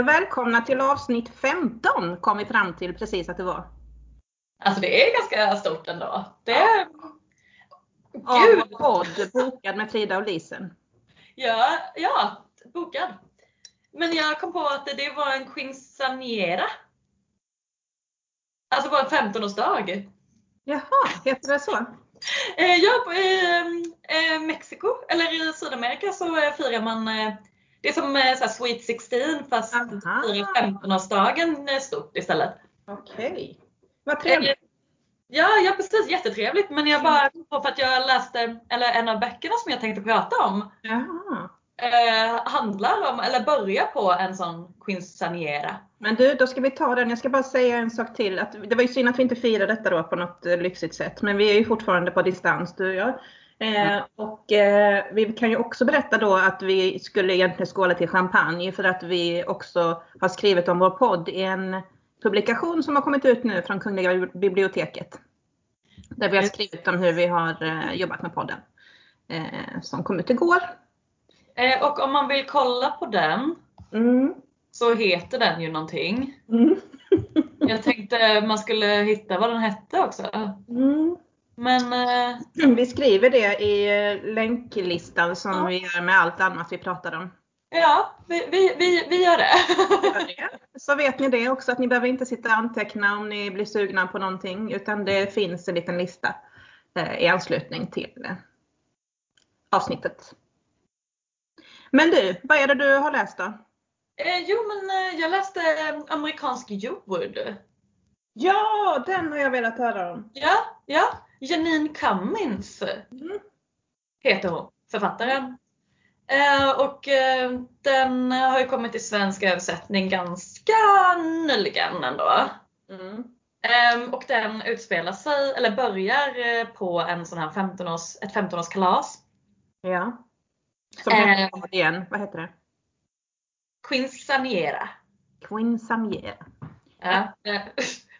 Och välkomna till avsnitt 15 kom vi fram till precis att det var. Alltså det är ganska stort ändå. Det är... Av Gud! vår podd Bokad med Frida och Lisen. Ja, ja, bokad. Men jag kom på att det var en quinceañera. Alltså vår 15-årsdag. Jaha, heter det så? Eh, ja, på- i eh, Mexiko, eller i Sydamerika så eh, firar man eh, det är som eh, så Sweet 16 fast Aha. firar 15-årsdagen eh, stort istället. Okej. Vad trevligt. Eh, Ja, ja precis, jättetrevligt. Men jag bara på för att jag läste, eller en av böckerna som jag tänkte prata om eh, handlar om, eller börjar på en sån quinceañera. Men du, då ska vi ta den. Jag ska bara säga en sak till. Att det var ju synd att vi inte firar detta då på något lyxigt sätt. Men vi är ju fortfarande på distans, du och jag. Eh, och eh, vi kan ju också berätta då att vi skulle egentligen skåla till champagne för att vi också har skrivit om vår podd i en publikation som har kommit ut nu från Kungliga biblioteket. Där vi har skrivit om hur vi har eh, jobbat med podden. Eh, som kom ut igår. Eh, och om man vill kolla på den Mm. så heter den ju någonting. Mm. Jag tänkte man skulle hitta vad den hette också. Mm. Men eh, Vi skriver det i länklistan som Ja. vi gör med allt annat vi pratar om. ja, vi, vi, vi, vi gör det. Så vet ni det också att ni behöver inte sitta och anteckna om ni blir sugna på någonting utan det finns en liten lista eh, i anslutning till eh, avsnittet. Men du, vad är det du har läst då? Eh, jo men jag läste amerikansk jord. Ja, den har jag velat höra om. Ja, ja. Janine Cummins Mm. heter hon, författaren. Eh, och eh, den har ju kommit i svensk översättning ganska nyligen ändå. Mm. Ehm, och den utspelar sig, eller börjar eh, på en sån här 15 års, ett 15-årskalas. Ja. Som Eh. heter vad igen? Vad heter det? Quinceañera. Quinceañera. Ja.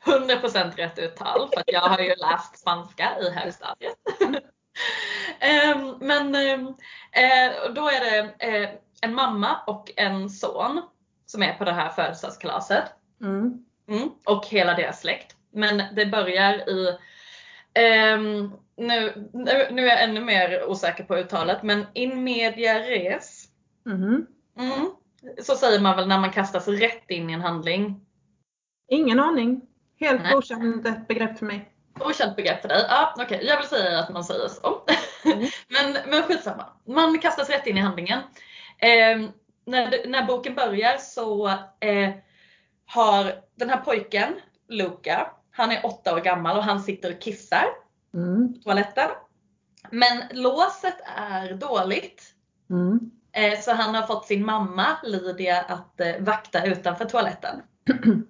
eh, 100% rätt uttal för att jag har ju läst spanska i högstadiet. Ehm, Men ehm, eh, då är det eh, en mamma och en son som är på det här födelsedagskalaset. Mm. Mm, och hela deras släkt. Men det börjar i, ehm, nu, nu, nu är jag ännu mer osäker på uttalet, men in media res. Mhm. Mm, så säger man väl när man kastas rätt in i en handling. Ingen aning. Helt Nej. okänt begrepp för mig. Okänt begrepp för dig. Ja, okej, jag vill säga att man säger så. Mm. men, men skitsamma. Man kastas rätt in i handlingen. Ehm, när, när boken börjar så eh, har den här pojken, Luca, han är åtta år gammal och han sitter och kissar Mm. på toaletten. Men låset är dåligt. Mm. Eh, så han har fått sin mamma, Lydia, att eh, vakta utanför toaletten.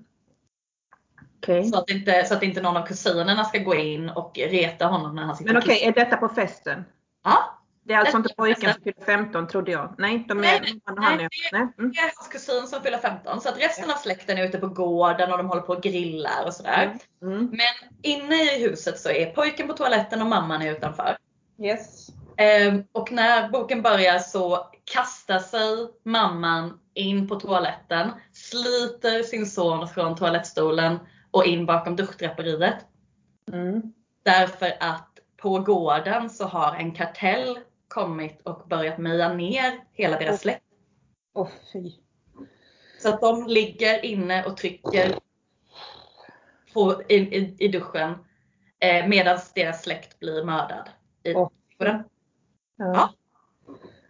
Okej. Så att, inte, så att inte någon av kusinerna ska gå in och reta honom när han sitter Men okej, kissar. är detta på festen? Ja, Det är alltså inte pojken som fyller 15 trodde jag. Nej, de är, Nej, han nej, är. Nej. Mm. det är hans kusin som fyller 15. Så att resten av släkten är ute på gården och de håller på och grillar och sådär. Mm. Men inne i huset så är pojken på toaletten och mamman är utanför. Yes. Ehm, och när boken börjar så kastar sig mamman in på toaletten, sliter sin son från toalettstolen och in bakom duschdraperiet. Mm. Därför att på gården så har en kartell kommit och börjat meja ner hela deras Oh. släkt. Åh fy. Så att de ligger inne och trycker på, i, i, i duschen eh, medan deras släkt blir mördad. I Åh. gården. Ja.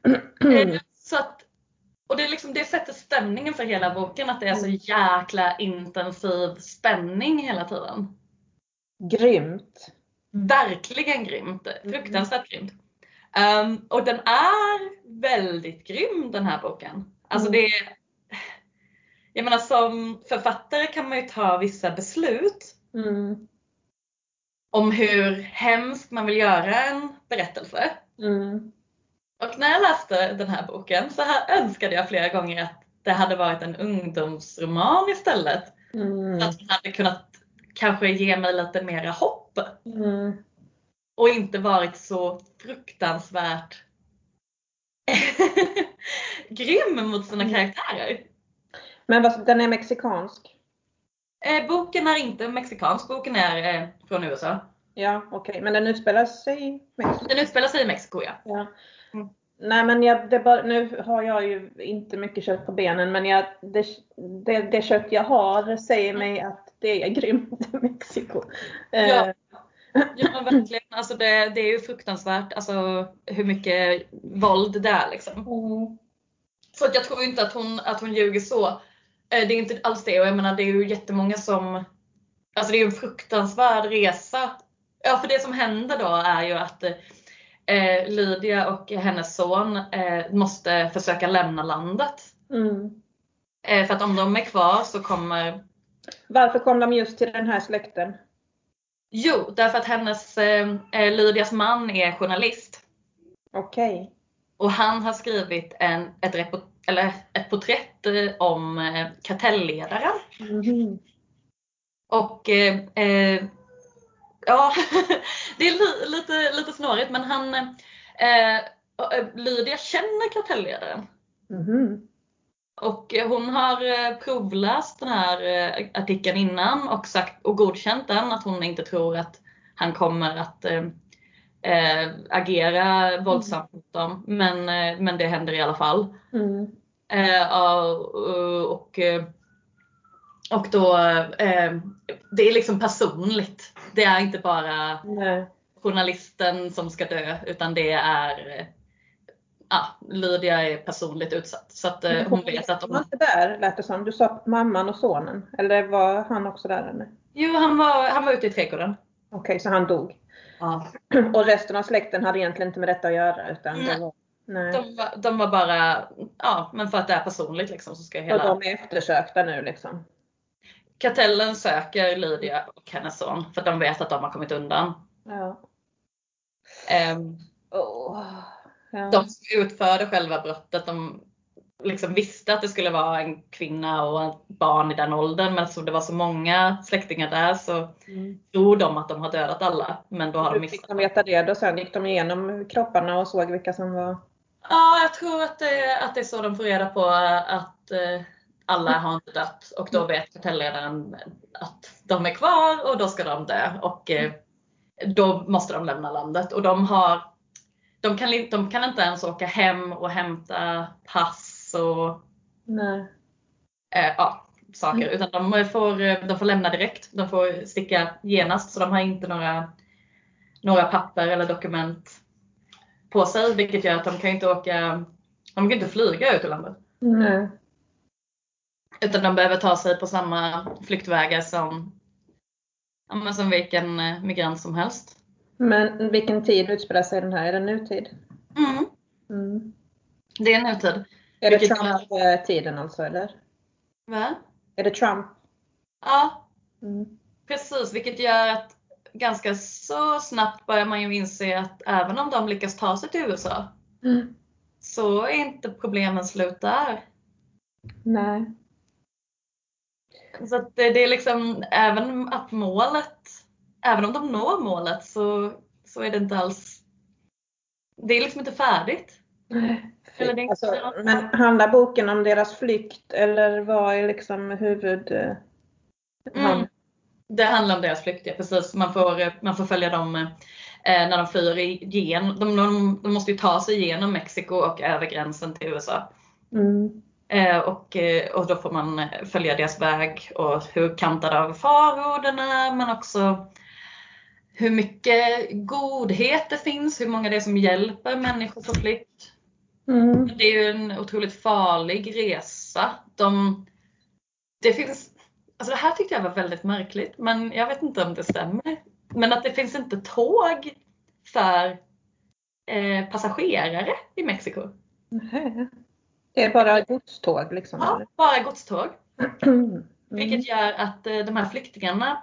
Eh, Så att, och det, är liksom, det sätter stämningen för hela boken, att det är så jäkla intensiv spänning hela tiden. Grymt. Verkligen grymt. Fruktansvärt grymt. Ehm, och den är väldigt grym den här boken. Alltså Mm. det är, jag menar som författare kan man ju ta vissa beslut Mm. om hur hemskt man vill göra en berättelse. Mm. Och när jag läste den här boken så här önskade jag flera gånger att det hade varit en ungdomsroman istället. Mm. Så att den hade kunnat kanske ge mig lite mera hopp. Mm. Och inte varit så fruktansvärt grym mot sina Mm. karaktärer. Men vad, den är mexikansk? Eh, boken är inte mexikansk, boken är eh, från USA. Ja, okej. Men den utspelar sig i Mexiko? Den utspelar sig i Mexiko ja. Ja. Mm. Nej men jag, det bara, nu har jag ju inte mycket kött på benen men jag, det, det, det kött jag har säger mig att det är grymt i Mexiko. Eh, Ja. Ja men verkligen, alltså det, det är ju fruktansvärt alltså, hur mycket våld det är liksom. mm. Så att jag tror inte att hon, att hon ljuger så. Eh, Det är inte alls det och jag menar det är ju jättemånga som Alltså det är ju en fruktansvärd resa. Ja för det som händer då är ju att eh, Lydia och hennes son eh, måste försöka lämna landet. Mm. Eh, för att om de är kvar så kommer Varför kom de just till den här släkten? Jo, därför att hennes, eh, eh, Lydias man är journalist. Okej. Och han har skrivit en, ett, eller ett porträtt eh, om kartellledaren. Mhm. Och eh, ja, det är li, lite, lite snårigt men han, eh, eh, Lydia känner kartellledaren. Mhm. Och hon har eh, provläst den här eh, artikeln innan och, sagt, och godkänt den att hon inte tror att han kommer att eh, agera våldsamt mot dem. Men, men det händer i alla fall. Mm. Ja, och, och, och då, eh, det är liksom personligt. Det är inte bara Nej. journalisten som ska dö utan det är Ja, Lydia är personligt utsatt. Så att eh, hon vet att Han var där lät det som. Du sa mamman och sonen. Eller var han också där? Eller? Jo, han var, han var ute i trädgården. Okej, så han dog. Ja. Och resten av släkten hade egentligen inte med detta att göra? Utan Nej. var, nej. De, var, de var bara, ja men för att det är personligt liksom så ska Och hela de är eftersökta nu liksom? Kartellen söker Lydia och hennes son för att de vet att de har kommit undan. Ja. Ehm, Åh, ja. de som utförde själva brottet, de liksom visste att det skulle vara en kvinna och ett barn i den åldern men eftersom det var så många släktingar där så Mm. tror de att de har dödat alla. Men då har de Hur missat. fick de veta det då sen? Gick de igenom kropparna och såg vilka som var... Ja, jag tror att det, att det är så de får reda på att eh, alla har inte dött och då vet kartellledaren att de är kvar och då ska de dö och eh, då måste de lämna landet och de har de kan, inte- de kan inte ens åka hem och hämta pass och eh, ja, saker utan de får, eh, de får lämna direkt. De får sticka genast så de har inte några, några papper eller dokument på sig vilket gör att de kan inte åka, de kan inte flyga ut ur landet. Nej. Utan de behöver ta sig på samma flyktvägar som, ja, som vilken eh, migrant som helst. Men vilken tid utspelar sig den här? Är det nutid? Mm, Mm. det är nutid. Är det Trump-tiden alltså eller? Va? Är det Trump? Ja, Mm. precis. Vilket gör att ganska så snabbt börjar man ju inse att även om de lyckas ta sig till USA Mm. så är inte problemen slut där. Nej. Så att det, är liksom även att målet, även om de når målet så, så är det inte alls, det är liksom inte färdigt. Eller det Alltså, men handlar boken om deras flykt eller vad är liksom huvud... eh, Mm. Det handlar om deras flykt, ja, precis. Man får, man får följa dem eh, när de flyr igen. De, de, de måste ju ta sig igenom Mexiko och över gränsen till USA. Mm. Eh, och, eh, och då får man eh, följa deras väg och hur kantade av faror den är men också hur mycket godhet det finns, hur många det är som hjälper människor på flykt. Mm. Det är ju en otroligt farlig resa. De, det finns, alltså det här tyckte jag var väldigt märkligt men jag vet inte om det stämmer. Men att det finns inte tåg för eh, passagerare i Mexiko. Nähä. Det är bara godståg liksom? Ja, eller? bara godståg. Mm. Vilket gör att eh, de här flyktingarna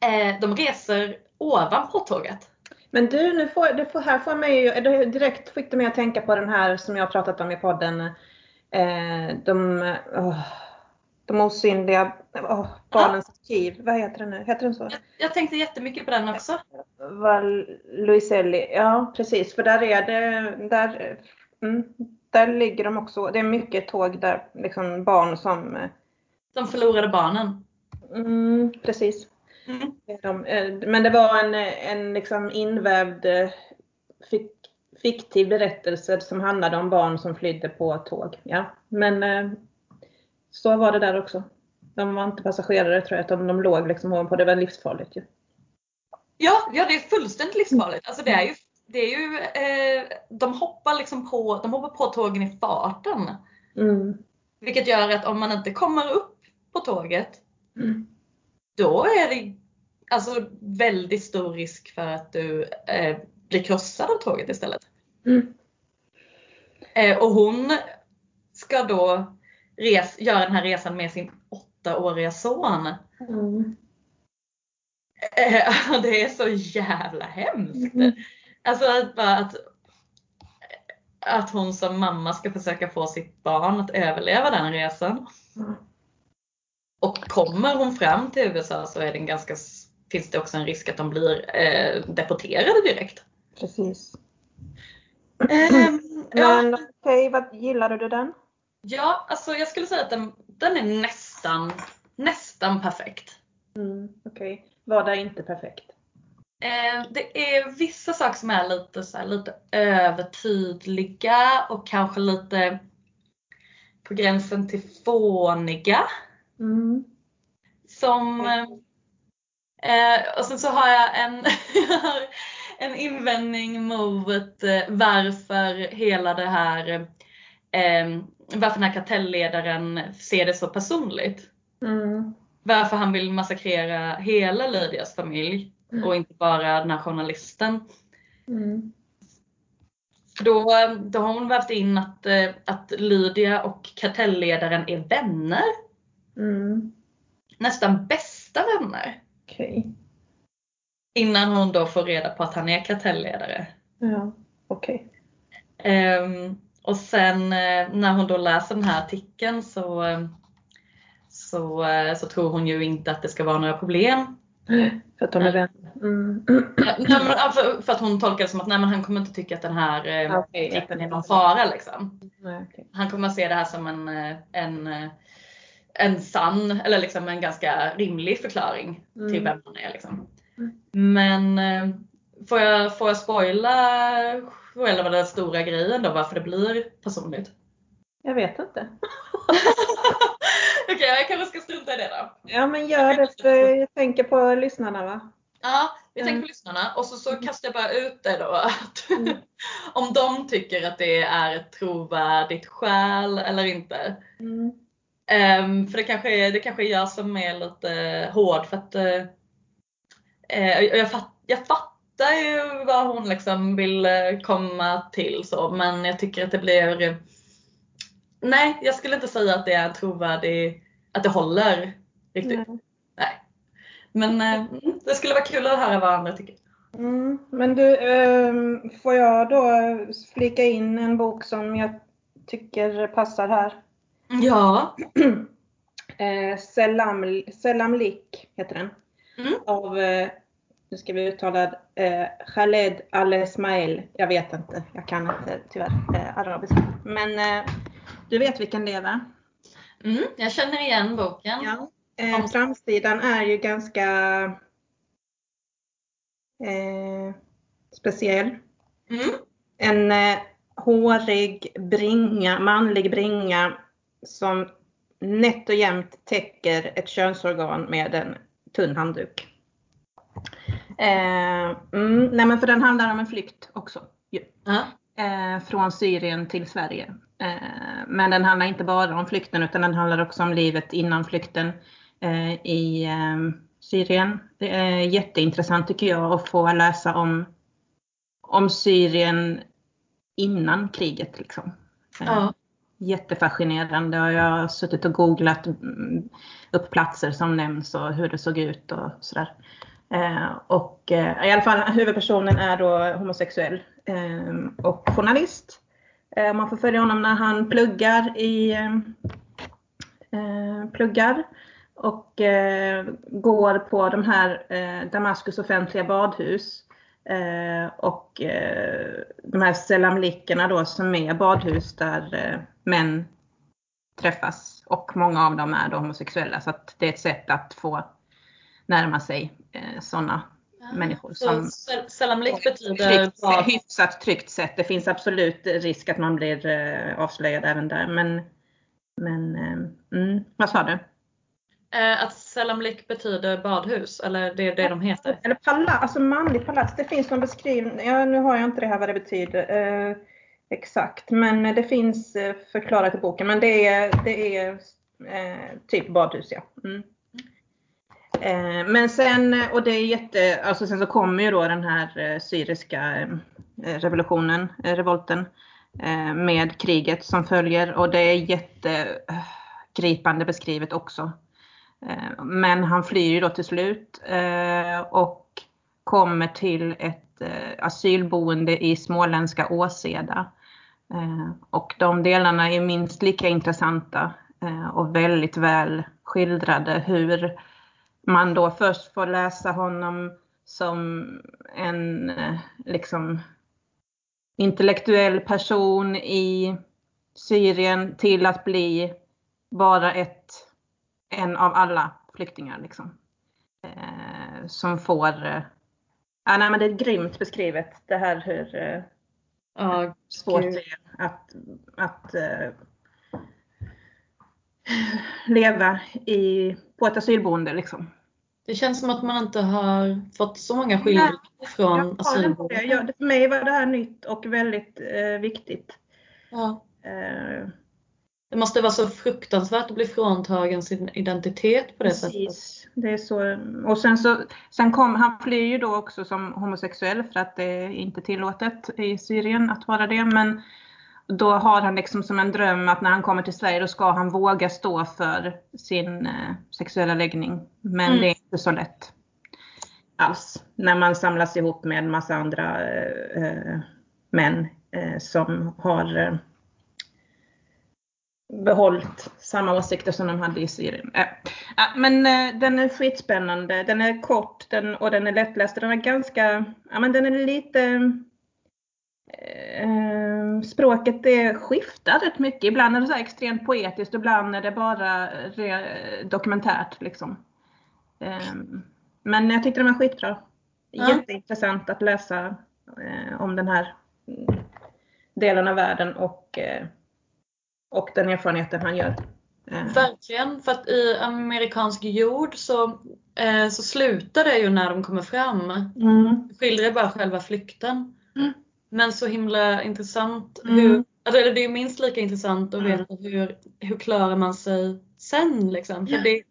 eh, de reser ovanpå tåget. Men du, nu får, du får, här får mig ju, direkt fick du mig att tänka på den här som jag har pratat om i podden. Eh, de, åh, de osynliga åh, barnens arkiv. Vad heter den nu? Heter den så? Jag, jag tänkte jättemycket på den också. Val Luiselli. Ja, precis. För där är det, där Mm. Där ligger de också. Det är mycket tåg där, liksom barn som... eh, De förlorade barnen. Mm, precis. Mm. De, eh, men det var en, en liksom invävd eh, fik, fiktiv berättelse som handlade om barn som flydde på tåg. Ja. Men eh, så var det där också. De var inte passagerare tror jag, utan de låg liksom ovanpå. Det var livsfarligt ju. Ja, ja, det är fullständigt livsfarligt. Alltså det är ju, det är ju eh, de hoppar liksom på, de hoppar på tågen i farten. Mm. Vilket gör att om man inte kommer upp på tåget, Mm. då är det alltså väldigt stor risk för att du eh, blir krossad av tåget istället. Mm. Eh, och hon ska då res, göra den här resan med sin åttaåriga son. Mm. Eh, det är så jävla hemskt. Alltså att, bara att, att hon som mamma ska försöka få sitt barn att överleva den resan. Mm. Och kommer hon fram till USA så är det en ganska, finns det också en risk att de blir eh, deporterade direkt. Precis. Ja, Men okej, vad gillade du den? ja, alltså jag skulle säga att den, den är nästan, nästan perfekt. Mm. Okej. Var det inte perfekt? Eh, det är vissa saker som är lite, så här, lite övertydliga och kanske lite på gränsen till fåniga. Mm. Som, eh, och sen så har jag en, en invändning mot eh, varför hela det här, eh, varför den här kartellledaren ser det så personligt. Mm. Varför han vill massakrera hela Lydias familj och inte bara den här journalisten. Mm. Då, då har hon vävt in att, eh, att Lydia och kartellledaren är vänner. Mm. Nästan bästa vänner. Okej. Innan hon då får reda på att han är kartellledare. Ja, okej. Ehm, och sen eh, när hon då läser den här artikeln så, eh, så, så tror hon ju inte att det ska vara några problem. För att de är vänner. Mm. Nej, men, alltså, för att hon tolkar det som att nej, men han kommer inte tycka att den här eh, den är någon fara. Liksom. Nej, okej. Han kommer att se det här som en, eh, en, eh, en sann eller liksom en ganska rimlig förklaring Mm. till vem han är. Liksom. Mm. Men eh, får jag, får jag spoila själva den stora grejen då varför det blir personligt? Jag vet inte. Okej, jag kanske ska strunta i det då. Ja, men gör det. För jag tänker på lyssnarna va? Ja, vi tänker Mm. på lyssnarna och så, så kastar jag bara ut det då att Mm. om de tycker att det är ett trovärdigt skäl eller inte. Mm. Ehm, för det kanske, är, det kanske är jag som är lite hård för att eh, jag, fatt, jag fattar ju vad hon liksom vill eh, komma till så men jag tycker att det blir Nej, jag skulle inte säga att det är trovärdig, att det håller riktigt. Nej. Nej. Men eh, mm, det skulle vara kul att höra vad andra tycker. Mm. Men du, ehm, får jag då flika in en bok som jag tycker passar här? Ja. Eh, Selam, Selam Lik heter den. Mm. Av, eh, nu ska vi uttala eh, Khaled Al-Esmail. Jag vet inte, jag kan inte tyvärr eh, arabiska. Men eh, du vet vilken det är va? Mm, jag känner igen boken. Ja. Eh, framsidan är ju ganska eh, speciell. Mm. En eh, hårig bringa, manlig bringa som nätt och jämnt täcker ett könsorgan med en tunn handduk. Eh, mm, nej men för den handlar om en flykt också. Ja. Eh, från Syrien till Sverige. Eh, men den handlar inte bara om flykten utan den handlar också om livet innan flykten eh, i eh, Syrien. Det är jätteintressant tycker jag att få läsa om, om Syrien innan kriget. Liksom. Eh, Ja. Jättefascinerande och jag har suttit och googlat mm, upp platser som nämns och hur det såg ut och sådär. Eh, och eh, i alla fall huvudpersonen är då homosexuell Ehm, och journalist. Ehm, man får följa honom när han pluggar i ehm, eh, pluggar och eh, går på de här eh, Damaskus offentliga badhus och de här selamlikerna då som är badhus där män träffas och många av dem är då homosexuella så att det är ett sätt att få närma sig eh, sådana människor. Så selamlik betyder bad... Hyfsat tryggt sätt. Det finns absolut risk att man blir eh, avslöjad även där men, men eh, mm, vad sa du? Eh, att Selamlik betyder badhus, eller det är det de heter? Eller palats, alltså manlig palats. Det finns någon beskrivning, ja, nu har jag inte det här vad det betyder eh, exakt, men det finns eh, förklarat i boken. Men det är, det är eh, typ badhus, ja. Mm. Eh, men sen, och det är jätte, alltså sen så kommer ju då den här eh, syriska eh, revolutionen, eh, revolten eh, med kriget som följer och det är jättegripande beskrivet också. Eh, men han flyr ju då till slut eh, och kommer till ett eh, asylboende i småländska Åseda. Och de delarna är minst lika intressanta och väldigt väl skildrade hur man då först får läsa honom som en liksom intellektuell person i Syrien till att bli bara ett en av alla flyktingar liksom. Eh, som får, eh, ja nej men det är grymt beskrivet det här hur eh, oh, svårt det är att, att eh, leva i, på ett asylboende liksom. Det känns som att man inte har fått så många skildringar från asylboenden. för mig var det här nytt och väldigt eh, viktigt. Ja. Eh, det måste vara så fruktansvärt att bli fråntagen sin identitet på det Precis. sättet. Det är så. Och sen, så, sen kom, han flyr ju då också som homosexuell för att det är inte tillåtet i Syrien att vara det. Men då har han liksom som en dröm att när han kommer till Sverige då ska han våga stå för sin eh, sexuella läggning. Men mm. det inte så lätt alls. När man samlas ihop med en massa andra eh, eh män eh, som har eh, behållit samma åsikter som de hade i Syrien. Ja, äh, äh, men eh, den är skitspännande, den är kort den, och den är lättläst. Den är ganska, ja men den är lite eh, Språket det skiftar rätt mycket. Ibland är det så extremt poetiskt, ibland är det bara dokumentärt. Liksom. Ehm, men jag tyckte den var skitbra. Ja. Jätteintressant att läsa om den här delen av världen och och den erfarenheten han gör. Eh. Verkligen, för att i amerikansk jord så, eh, så slutar det ju när de kommer fram. Mm. Skildrar bara själva flykten. Mm. Men så himla intressant mm. hur, alltså det är minst lika intressant att mm. veta hur, hur klarar man sig sen liksom. För det,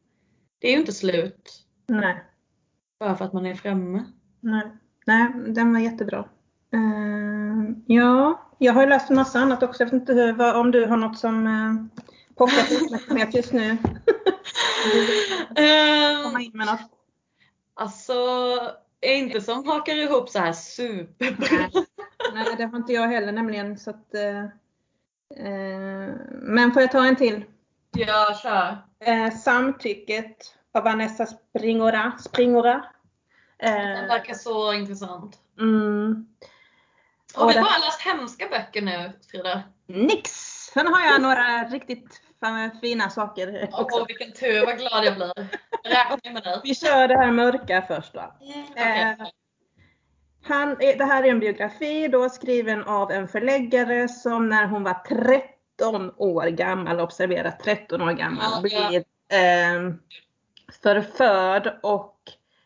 det är ju inte slut. Nej. Bara för att man är framme. Nej, Nej den var jättebra. Uh, ja, jag har ju läst massa annat också. Jag vet inte hur, vad, om du har något som uh, pockar på uppmärksamhet just nu? um, Komma in med något. Alltså, inte som hakar ihop så här superbra. Nej, det har inte jag heller nämligen. Så att, uh, men får jag ta en till? Ja, kör. Uh, samtycket av Vanessa Springora. Springora. Den verkar så intressant. Mm. Har du bara läst hemska böcker nu Frida? Nix! Sen har jag några riktigt fina saker också. Åh vilken tur, vad glad jag blir. Räknar med dig. Vi kör det här mörka först då. Okay. eh, han, det här är en biografi då skriven av en förläggare som när hon var 13 år gammal, observera 13 år gammal, ja, blir eh, förförd och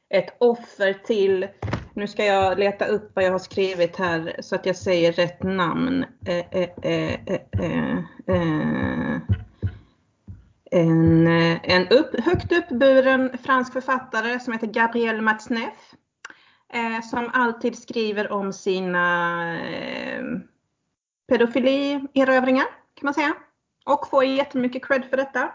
ett offer till nu ska jag leta upp vad jag har skrivit här så att jag säger rätt namn. Eh, eh, eh, en, en upp, högt uppburen fransk författare som heter Gabrielle Matzneff. som alltid skriver om sina pedofilierövringar kan man säga. Och får jättemycket cred för detta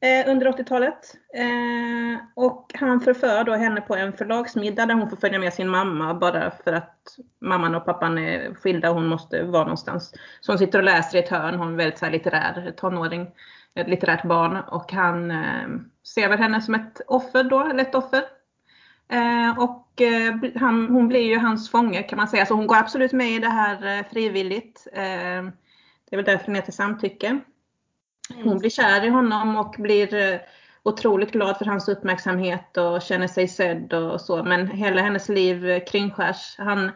eh, under 80-talet. Eh, och han förför då henne på en förlagsmiddag där hon får följa med sin mamma bara för att mamman och pappan är skilda och hon måste vara någonstans. Så hon sitter och läser i ett hörn, hon är väldigt så här litterär tonåring, ett litterärt barn och han eh, ser väl henne som ett offer då, eller ett offer. Eh, och eh, han, hon blir ju hans fånge kan man säga. Så hon går absolut med i det här eh, frivilligt. Eh, det är väl därför den heter samtycke. Hon Mm. blir kär i honom och blir eh, otroligt glad för hans uppmärksamhet och känner sig sedd och så. Men hela hennes liv kringskärs. Han,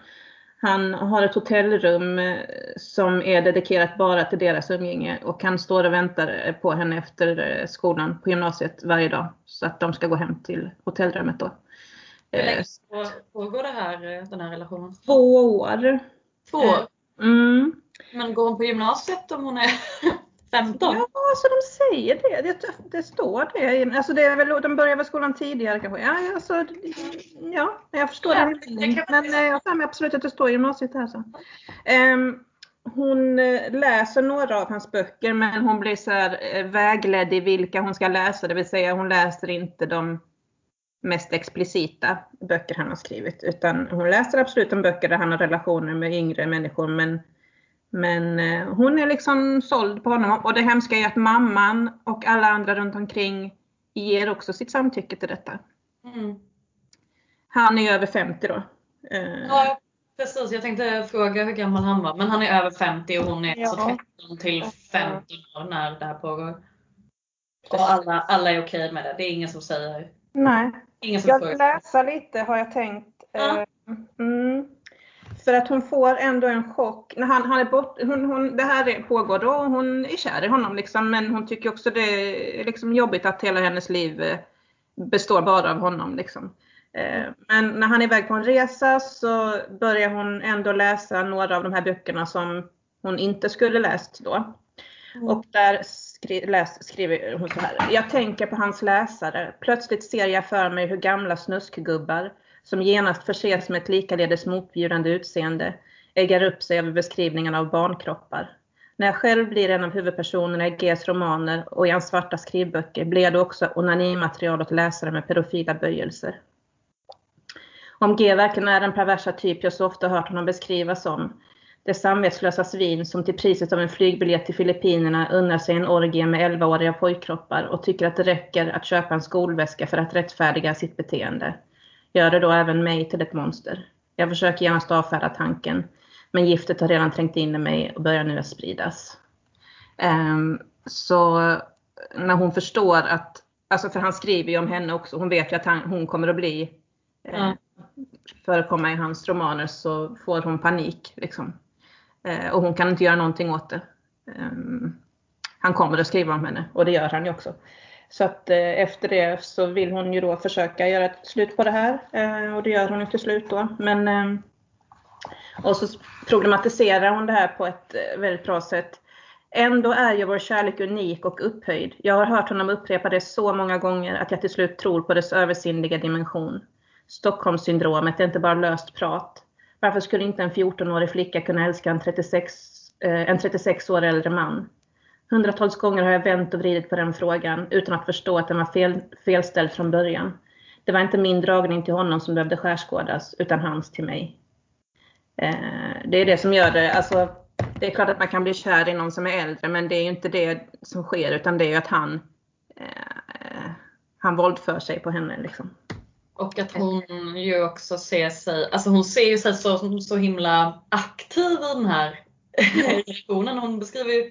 han har ett hotellrum eh, som är dedikerat bara till deras umgänge och han står och väntar eh, på henne efter skolan på gymnasiet varje dag så att de ska gå hem till hotellrummet då. Hur länge på- pågår det här, den här relationen? Två år. Två år. Mm. Men går hon på gymnasiet om hon är 15? Ja, alltså de säger det. Det, det står det. Alltså det är väl, de börjar väl skolan tidigare kanske. Ja, alltså, ja jag förstår Ja, det. Men eh, jag har absolut att det står gymnasiet här. Så. Ehm, hon eh, läser några av hans böcker men hon blir så här, eh, vägledd i vilka hon ska läsa. Det vill säga hon läser inte de mest explicita böcker han har skrivit. Utan hon läser absolut de böcker där han har relationer med yngre människor. Men, men eh, hon är liksom såld på honom. Och det hemska är att mamman och alla andra runt omkring ger också sitt samtycke till detta. Mm. Han är över 50 då. Eh, Ja, precis. Jag tänkte fråga hur gammal han var. Men han är över 50 och hon är Ja. alltså 13 till 15 år när det här pågår. Och alla, alla är okej med det. Det är ingen som säger, Nej. ingen som Jag frågar. vill läsa lite har jag tänkt. Ja. Eh, Mm. För att hon får ändå en chock. När han, han är bort, hon, hon, det här är, pågår då och hon är kär i honom. Liksom, men hon tycker också det är liksom jobbigt att hela hennes liv eh, består bara av honom. Liksom. Eh, Men när han är iväg på en resa så börjar hon ändå läsa några av de här böckerna som hon inte skulle läst då. Mm. Och där skri läs, skriver hon så här. Jag tänker på hans läsare. Plötsligt ser jag för mig hur gamla snuskgubbar, som genast förses med ett likaledes motbjudande utseende, äggar upp sig över beskrivningarna av barnkroppar. När jag själv blir en av huvudpersonerna i Gs romaner och i hans svarta skrivböcker blir jag då också onanimaterial åt läsare med pedofila böjelser. Om G verkligen är den perversa typ jag så ofta hört honom beskrivas som, det samvetslösa svin som till priset av en flygbiljett till Filippinerna unnar sig en orgie med 11-åriga pojkkroppar och tycker att det räcker att köpa en skolväska för att rättfärdiga sitt beteende. Gör det då även mig till ett monster. Jag försöker genast avfärda tanken, men giftet har redan trängt in i mig och börjar nu att spridas. Ehm, så när hon förstår att, alltså för han skriver ju om henne också, hon vet ju att han, hon kommer att bli eh, Ja. förekomma i hans romaner så får hon panik. Liksom. Eh, och hon kan inte göra någonting åt det. Ehm, han kommer att skriva om henne och det gör han ju också. Så att eh, efter det så vill hon ju då försöka göra ett slut på det här eh, och det gör hon ju till slut då. Men, eh, och så problematiserar hon det här på ett eh, väldigt bra sätt. Ändå är ju vår kärlek unik och upphöjd. Jag har hört honom upprepa det så många gånger att jag till slut tror på dess översinnliga dimension. Stockholmssyndromet är inte bara löst prat. Varför skulle inte en 14-årig flicka kunna älska en 36, eh, en 36 år äldre man? Hundratals gånger har jag vänt och vridit på den frågan utan att förstå att den var fel, felställd från början. Det var inte min dragning till honom som behövde skärskådas, utan hans till mig. Eh, det är det som gör det. Alltså, det är klart att man kan bli kär i någon som är äldre, men det är ju inte det som sker, utan det är ju att han, eh, han våldför sig på henne. Liksom. Och att hon ju också ser sig, alltså hon ser ju sig så, så himla aktiv i den här relationen. Hon beskriver ju,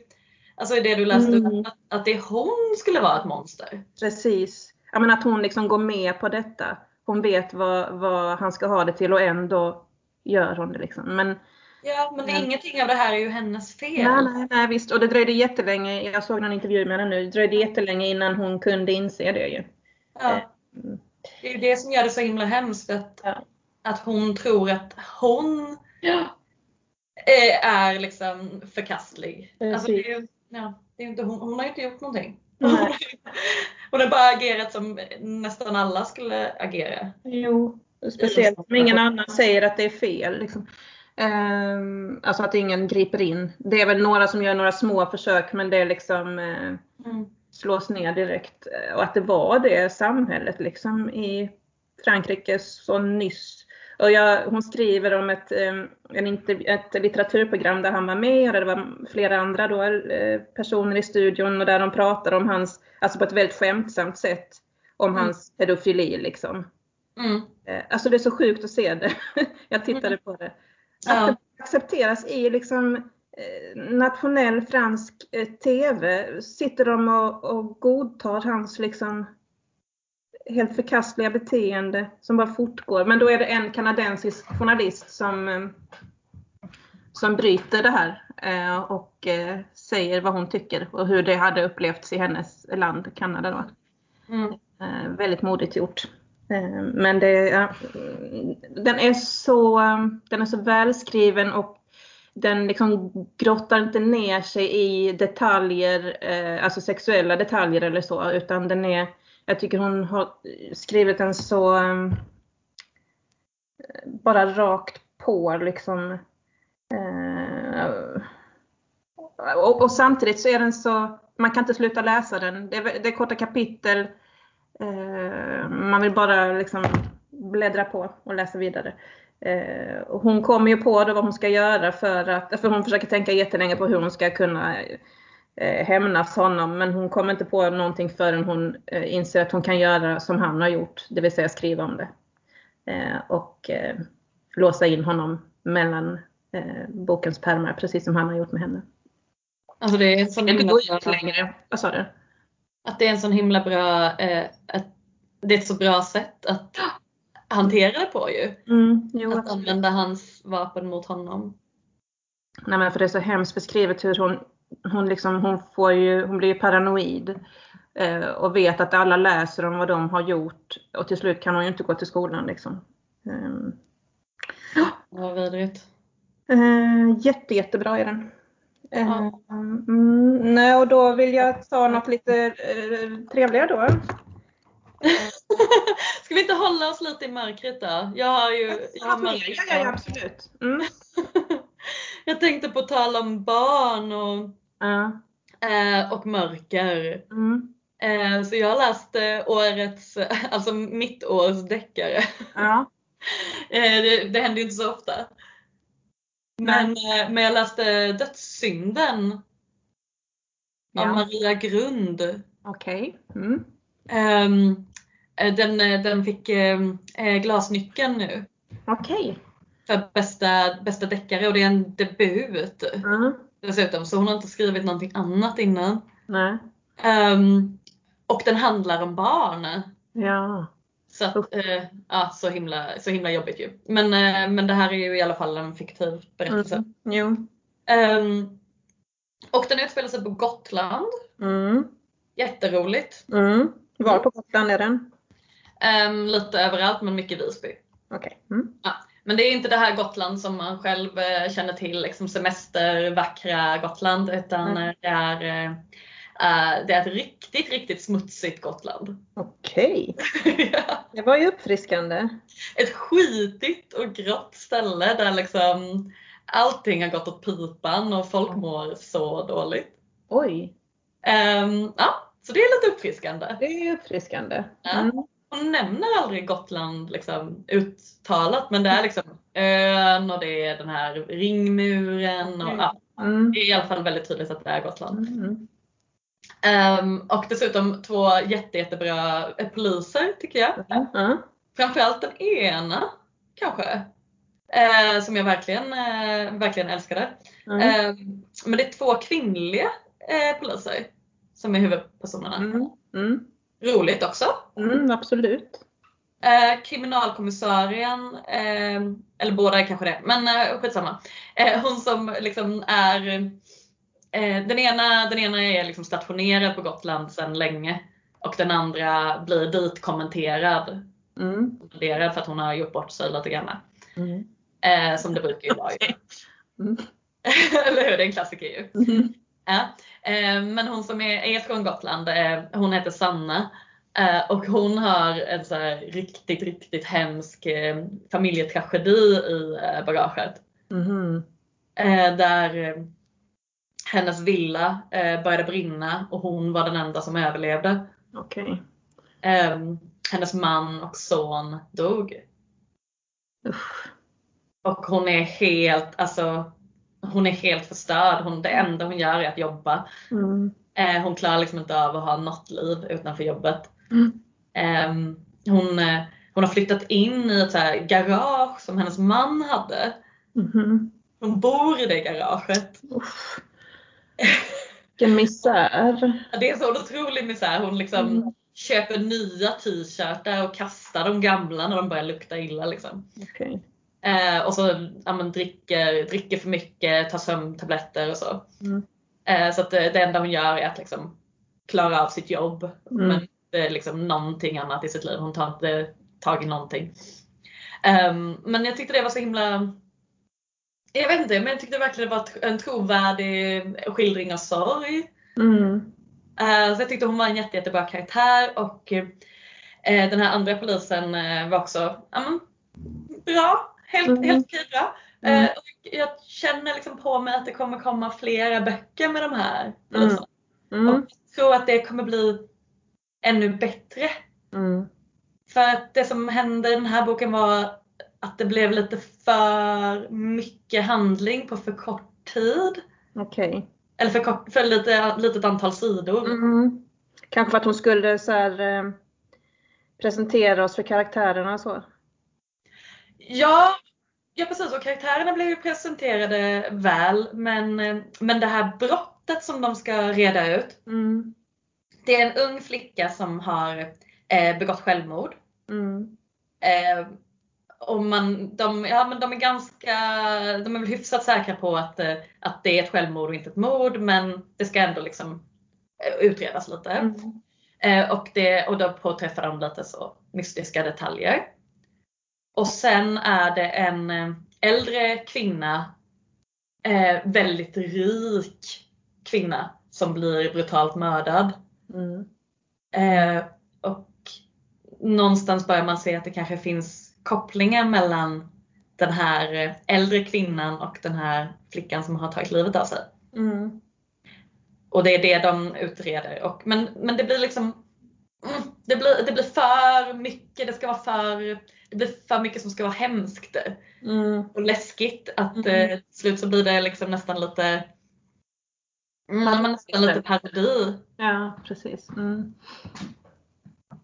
alltså det du läste upp, Mm. att, att det hon skulle vara ett monster. Precis. Ja, men att hon liksom går med på detta. Hon vet vad, vad han ska ha det till och ändå gör hon det. Liksom. Men Ja, men det är Mm. ingenting av det här är ju hennes fel. nej, nej, nej, visst. Och det dröjde jättelänge. Jag såg någon intervju med henne nu. Det dröjde jättelänge innan hon kunde inse det ju. Ja. Mm. Det är ju det som gör det så himla hemskt att, Ja. att hon tror att hon Ja. är, är liksom förkastlig. Alltså det är, ju- ja, det är inte, hon, hon har ju inte gjort någonting. Hon har bara agerat som nästan alla skulle agera. Jo, speciellt om ingen annan säger att det är fel. Liksom. Ehm, alltså att ingen griper in. Det är väl några som gör några små försök men det är liksom eh, Mm. slås ner direkt. Och att det var det samhället liksom i Frankrike så nyss. Och jag, hon skriver om ett, eh, en ett litteraturprogram där han var med och där det var flera andra då, eh, personer i studion och där de pratar om hans, alltså på ett väldigt skämtsamt sätt, om Mm. hans pedofili liksom. Mm. Eh, Alltså det är så sjukt att se det. Jag tittade på det. Att det accepteras i liksom eh, nationell fransk TV. Sitter de och, och godtar hans liksom helt förkastliga beteende som bara fortgår. Men då är det en kanadensisk journalist som, eh, som bryter det här eh, och eh, säger vad hon tycker och hur det hade upplevts i hennes land, Kanada. Då. Mm. Väldigt modigt gjort. Men det, den, är så, den är så välskriven och den liksom grottar inte ner sig i detaljer, alltså sexuella detaljer eller så, utan den är, jag tycker hon har skrivit den så ehm, bara rakt på liksom. Eh, och, och samtidigt så är den så, man kan inte sluta läsa den. Det är, det är korta kapitel. Eh, man vill bara liksom bläddra på och läsa vidare. Eh, och hon kommer ju på då vad hon ska göra för att, för hon försöker tänka jättelänge på hur hon ska kunna eh, hämnas honom. Men hon kommer inte på någonting förrän hon eh, inser att hon kan göra som han har gjort, det vill säga skriva om det. Eh, och eh, låsa in honom mellan eh, bokens pärmar, precis som han har gjort med henne. Alltså det är en sån himla bra, längre. Vad sa du? att det är en sån himla bra, eh, att det är ett så bra sätt att hantera det på ju. Mm, jo, Att absolut. använda hans vapen mot honom. Nej, men för det är så hemskt beskrivet hur hon, hon, liksom, hon, får ju, hon blir ju paranoid. Eh, och vet att alla läser om vad de har gjort. Och till slut kan hon ju inte gå till skolan. Liksom. Eh, Vad vidrigt. eh, jätte, jättebra är den. Eh, Ja. mm, nej, och då vill jag ta något lite eh, trevligare då. Ska vi inte hålla oss lite i mörkret då? Jag har ju jag har Ja, ja, absolut. Mm. Jag tänkte på tal om barn och, Ja. eh, och mörker. Mm. Eh, så jag har läst eh, årets, alltså mitt års deckare. Ja. Eh, det, det händer ju inte så ofta. Men, eh, men jag läste Dödssynden av Ja. Maria Grund. Okej. Mm. Ehm, eh, den, eh, den fick eh, Glasnyckeln nu Okej. För bästa, bästa deckare och det är en debut Mm. dessutom så hon har inte skrivit någonting annat innan. Nej. Ehm, och den handlar om barn. Ja. Så att, eh, ja, så himla, så himla jobbigt ju. Men, eh, men det här är ju i alla fall en fiktiv berättelse. Mm. Jo. Ehm, och den utspelar sig på Gotland. Mm. Jätteroligt. Mm. Var på Gotland är den? Ehm, lite överallt men mycket Visby. Okej. Mm. Men det är inte det här Gotland som man själv eh, känner till, liksom semester, vackra Gotland, utan Nej. eh, det är, eh, det är ett riktigt, riktigt smutsigt Gotland. Okej. Ja. Det var ju uppfriskande. Ett skitigt och grått ställe där liksom allting har gått åt pipan och folk mår så dåligt. Oj. Ehm, ja, så det är lite uppfriskande. Det är uppfriskande. Ja. Mm. Hon nämner aldrig Gotland liksom uttalat men det är liksom ön och det är den här ringmuren och ja, Mm. det är i alla fall väldigt tydligt att det är Gotland. Mm. Ehm, och dessutom två jätte, jättebra eh, poliser tycker jag. Ja. Framförallt den ena kanske. Eh, som jag verkligen, eh, verkligen älskade. Mm. Ehm, men det är två kvinnliga poliser som är huvudpersonerna. Mm. Mm. Roligt också. Mm. Absolut. Eh, kriminalkommissarien, eh, eller båda är kanske det, men eh, skitsamma. Eh, hon som liksom är, eh, den, ena, den ena är liksom stationerad på Gotland sedan länge och den andra blir dit kommenterad. Mm. För att hon har gjort bort sig lite grann. Mm. Eh, som det brukar ju vara ju. Mm. eller hur? Det är en klassiker ju. Mm. Eh, men hon som är, är från Gotland, eh, hon heter Sanna. Eh, och hon har en så riktigt, riktigt hemsk familjetragedi i bagaget. Eh, där hennes villa började brinna och hon var den enda som överlevde. Eh, hennes man och son dog. Usch. Och hon är helt, alltså hon är helt förstörd. Hon, det enda hon gör är att jobba. Mm. Eh, hon klarar liksom inte av att ha något liv utanför jobbet. Mm. Ehm, hon, eh, hon har flyttat in i ett så garage som hennes man hade. Mhm. Hon bor i det garaget. Uff. Vilken misär. Det är så otrolig misär. Hon liksom Mm. köper nya t-shirtar och kastar de gamla när de börjar lukta illa. Liksom. Okej. Eh, och så ja, men, dricker, dricker för mycket, tar sömntabletter och så. Mm. Eh, så att det, enda hon gör är att liksom klara av sitt jobb. Mm. Men är liksom någonting annat i sitt liv. Hon tar inte tag i någonting. Ehm, men jag tyckte det var så himla jag vet inte, men jag tyckte verkligen det var en trovärdig skildring av sorg. Mm. Eh, så jag tyckte hon var en jätte, jättebra karaktär och eh, den här andra polisen eh, var också ja, men, bra. Helt, Mm. helt okej bra. Mm. Eh, och jag känner liksom på mig att det kommer komma flera böcker med de här Mm. Mm. Och jag tror att det kommer bli ännu bättre. Mm. För att det som hände i den här boken var att det blev lite för mycket handling på för kort tid. Okej. Eller för, kort, för lite, litet antal sidor. Mm. Kanske för att hon skulle så här, eh, presentera oss för karaktärerna och så. Ja, ja precis och karaktärerna blev ju presenterade väl men, eh, men det här brottet som de ska reda ut. Mm. Det är en ung flicka som har eh, begått självmord. Mm. Eh, och man, de, ja, men de är ganska, de är väl hyfsat säkra på att, eh, att det är ett självmord och inte ett mord men det ska ändå liksom eh, utredas lite. Mm. Eh, och, det, och då påträffar de lite så mystiska detaljer. Och sen är det en eh, äldre kvinna, eh, väldigt rik kvinna som blir brutalt mördad. Mm. Eh, och någonstans börjar man se att det kanske finns kopplingar mellan den här eh, äldre kvinnan och den här flickan som har tagit livet av sig. Mm. Och det är det de utreder. Och, men, men det blir liksom mm, det, blir, det blir för mycket, det ska vara för, det blir för mycket som ska vara hemskt Mm. och läskigt att Mm. eh, till slut så blir det liksom nästan lite mm, men nästan lite parodi. Ja, precis. Mm.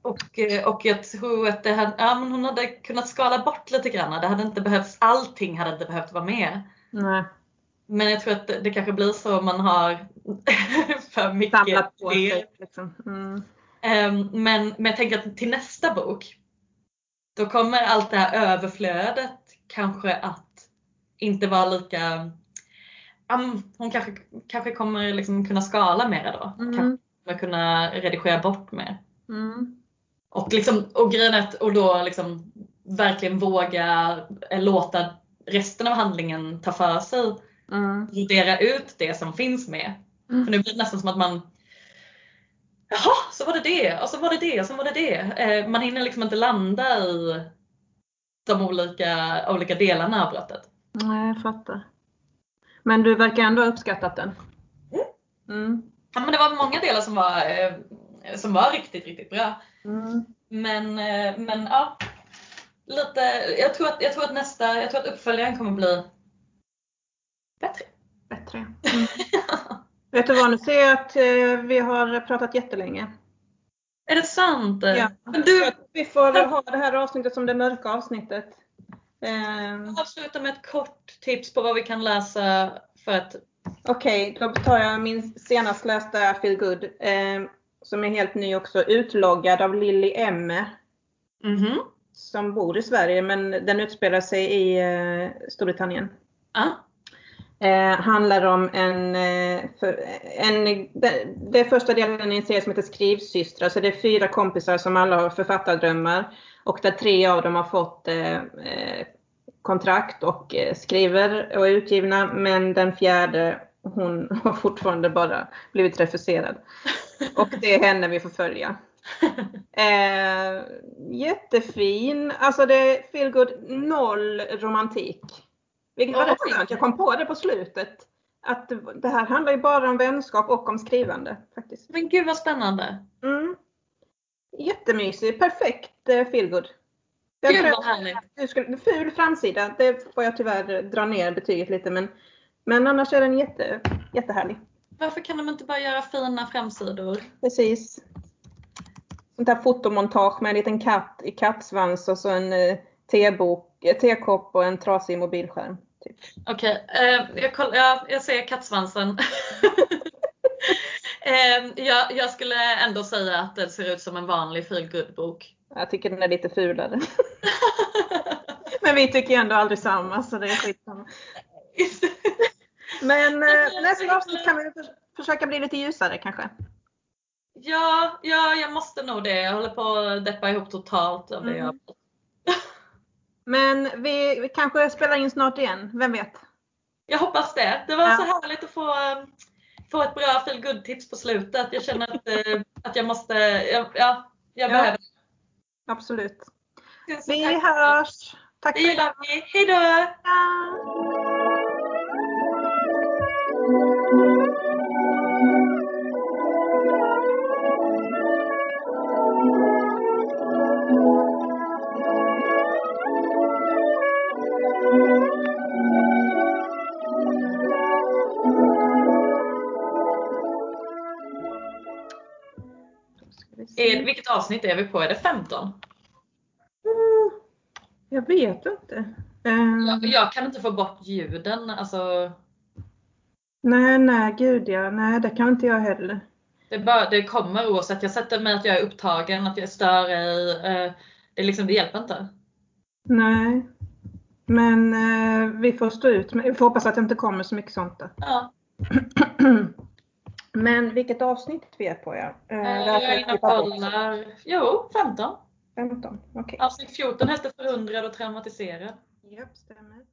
Och, eh, och jag tror att det hade, ja, men hon hade kunnat skala bort lite grann. Det hade inte behövts, allting hade inte behövt vara med. Nej. Men jag tror att det, det kanske blir så om man har för mycket Samlat på sig. Liksom. Mm. Ehm, men, men jag tänker att till nästa bok, då kommer allt det här överflödet kanske att inte vara lika um, hon kanske, kanske kommer liksom kunna skala mera då. Kanske Mm. kommer kunna redigera bort mer. Mm. Och, liksom, och grejen att och då liksom verkligen våga eh, låta resten av handlingen ta för sig. Mm. Brodera ut det som finns med. Mm. För nu blir det nästan som att man Jaha, så var det det och så var det det och så var det det. Eh, man hinner liksom inte landa i de olika, olika delarna av brottet. Nej, jag fattar. Men du verkar ändå ha uppskattat den. Mm. Ja, men det var många delar som var, eh, som var riktigt, riktigt bra. Mm. Men, eh, men ja. Lite, jag, tror att, jag tror att nästa, jag tror att uppföljaren kommer bli bättre. Bättre. Mm. Vet du vad, nu ser jag att eh, vi har pratat jättelänge. Är det sant? Ja. Men du, Vi får ha det här avsnittet som det mörka avsnittet. Eh, avsluta med ett kort tips på vad vi kan läsa för att Okej, då tar jag min senast lästa Feel Good. Eh, som är helt ny också. Utloggad av Lilly M. Mhm. Som bor i Sverige men den utspelar sig i eh, Storbritannien. Ja. Eh, handlar om en, eh, för, en det, det är första delen i en serie som heter Skrivsystrar. Så det är fyra kompisar som alla har författardrömmar. Och där tre av dem har fått eh, eh kontrakt och eh, skriver och är utgivna. Men den fjärde, hon har fortfarande bara blivit refuserad. Och det är henne vi får följa. Eh, jättefin. Alltså det är feelgood, noll romantik. Vilket var rätt skönt. Jag kom på det på slutet. Att det här handlar ju bara om vänskap och om skrivande. faktiskt. Men gud vad spännande. Mm. Jättemysig, perfekt eh, feel good. Jag Gud vad härligt. du skulle, ful framsida, det får jag tyvärr dra ner betyget lite men, men annars är den jätte, jättehärlig. Varför kan de inte bara göra fina framsidor? Precis. sånt här fotomontage med en liten katt i kattsvans och så en eh, tebok, eh, tekopp och en trasig mobilskärm. Typ. Okej, eh, jag, koll- ja, jag ser kattsvansen. eh, jag, jag skulle ändå säga att det ser ut som en vanlig feel bok Jag tycker den är lite fulare. Men vi tycker ändå aldrig samma så det är skitsamma. Men eh, nästa avsnitt kan vi försöka bli lite ljusare kanske. ja, ja, jag måste nog det. Jag håller på att deppa ihop totalt av det Mm. jag Men vi, vi kanske spelar in snart igen, vem vet? Jag hoppas det. Det var Ja. så härligt att få, eh, få ett bra feel good tips på slutet. Jag känner att, eh, att jag måste, ja, ja jag Ja. behöver Absolut. Vi tack. hörs! Tack Det för gillar vi. Hejdå! Då ska Är, vilket avsnitt är vi på? Är det 15? Mm, Jag vet inte. Ehm, Jag, jag kan inte få bort ljuden. Alltså, Nej, nej, gud ja. Nej, det kan inte jag heller. det, bara, det kommer oavsett. Jag sätter mig att jag är upptagen, att jag stör i. Eh, det, liksom, det hjälper inte. Nej. Men eh, vi får stå ut med, vi får hoppas att det inte kommer så mycket sånt då. Ja. Men vilket avsnitt vi är på ja. Eh, Eh, jag är inne kollar. Jo, 15. 15, okej. Avsnitt 14 hette Förundrad och traumatiserad. Japp, stämmer.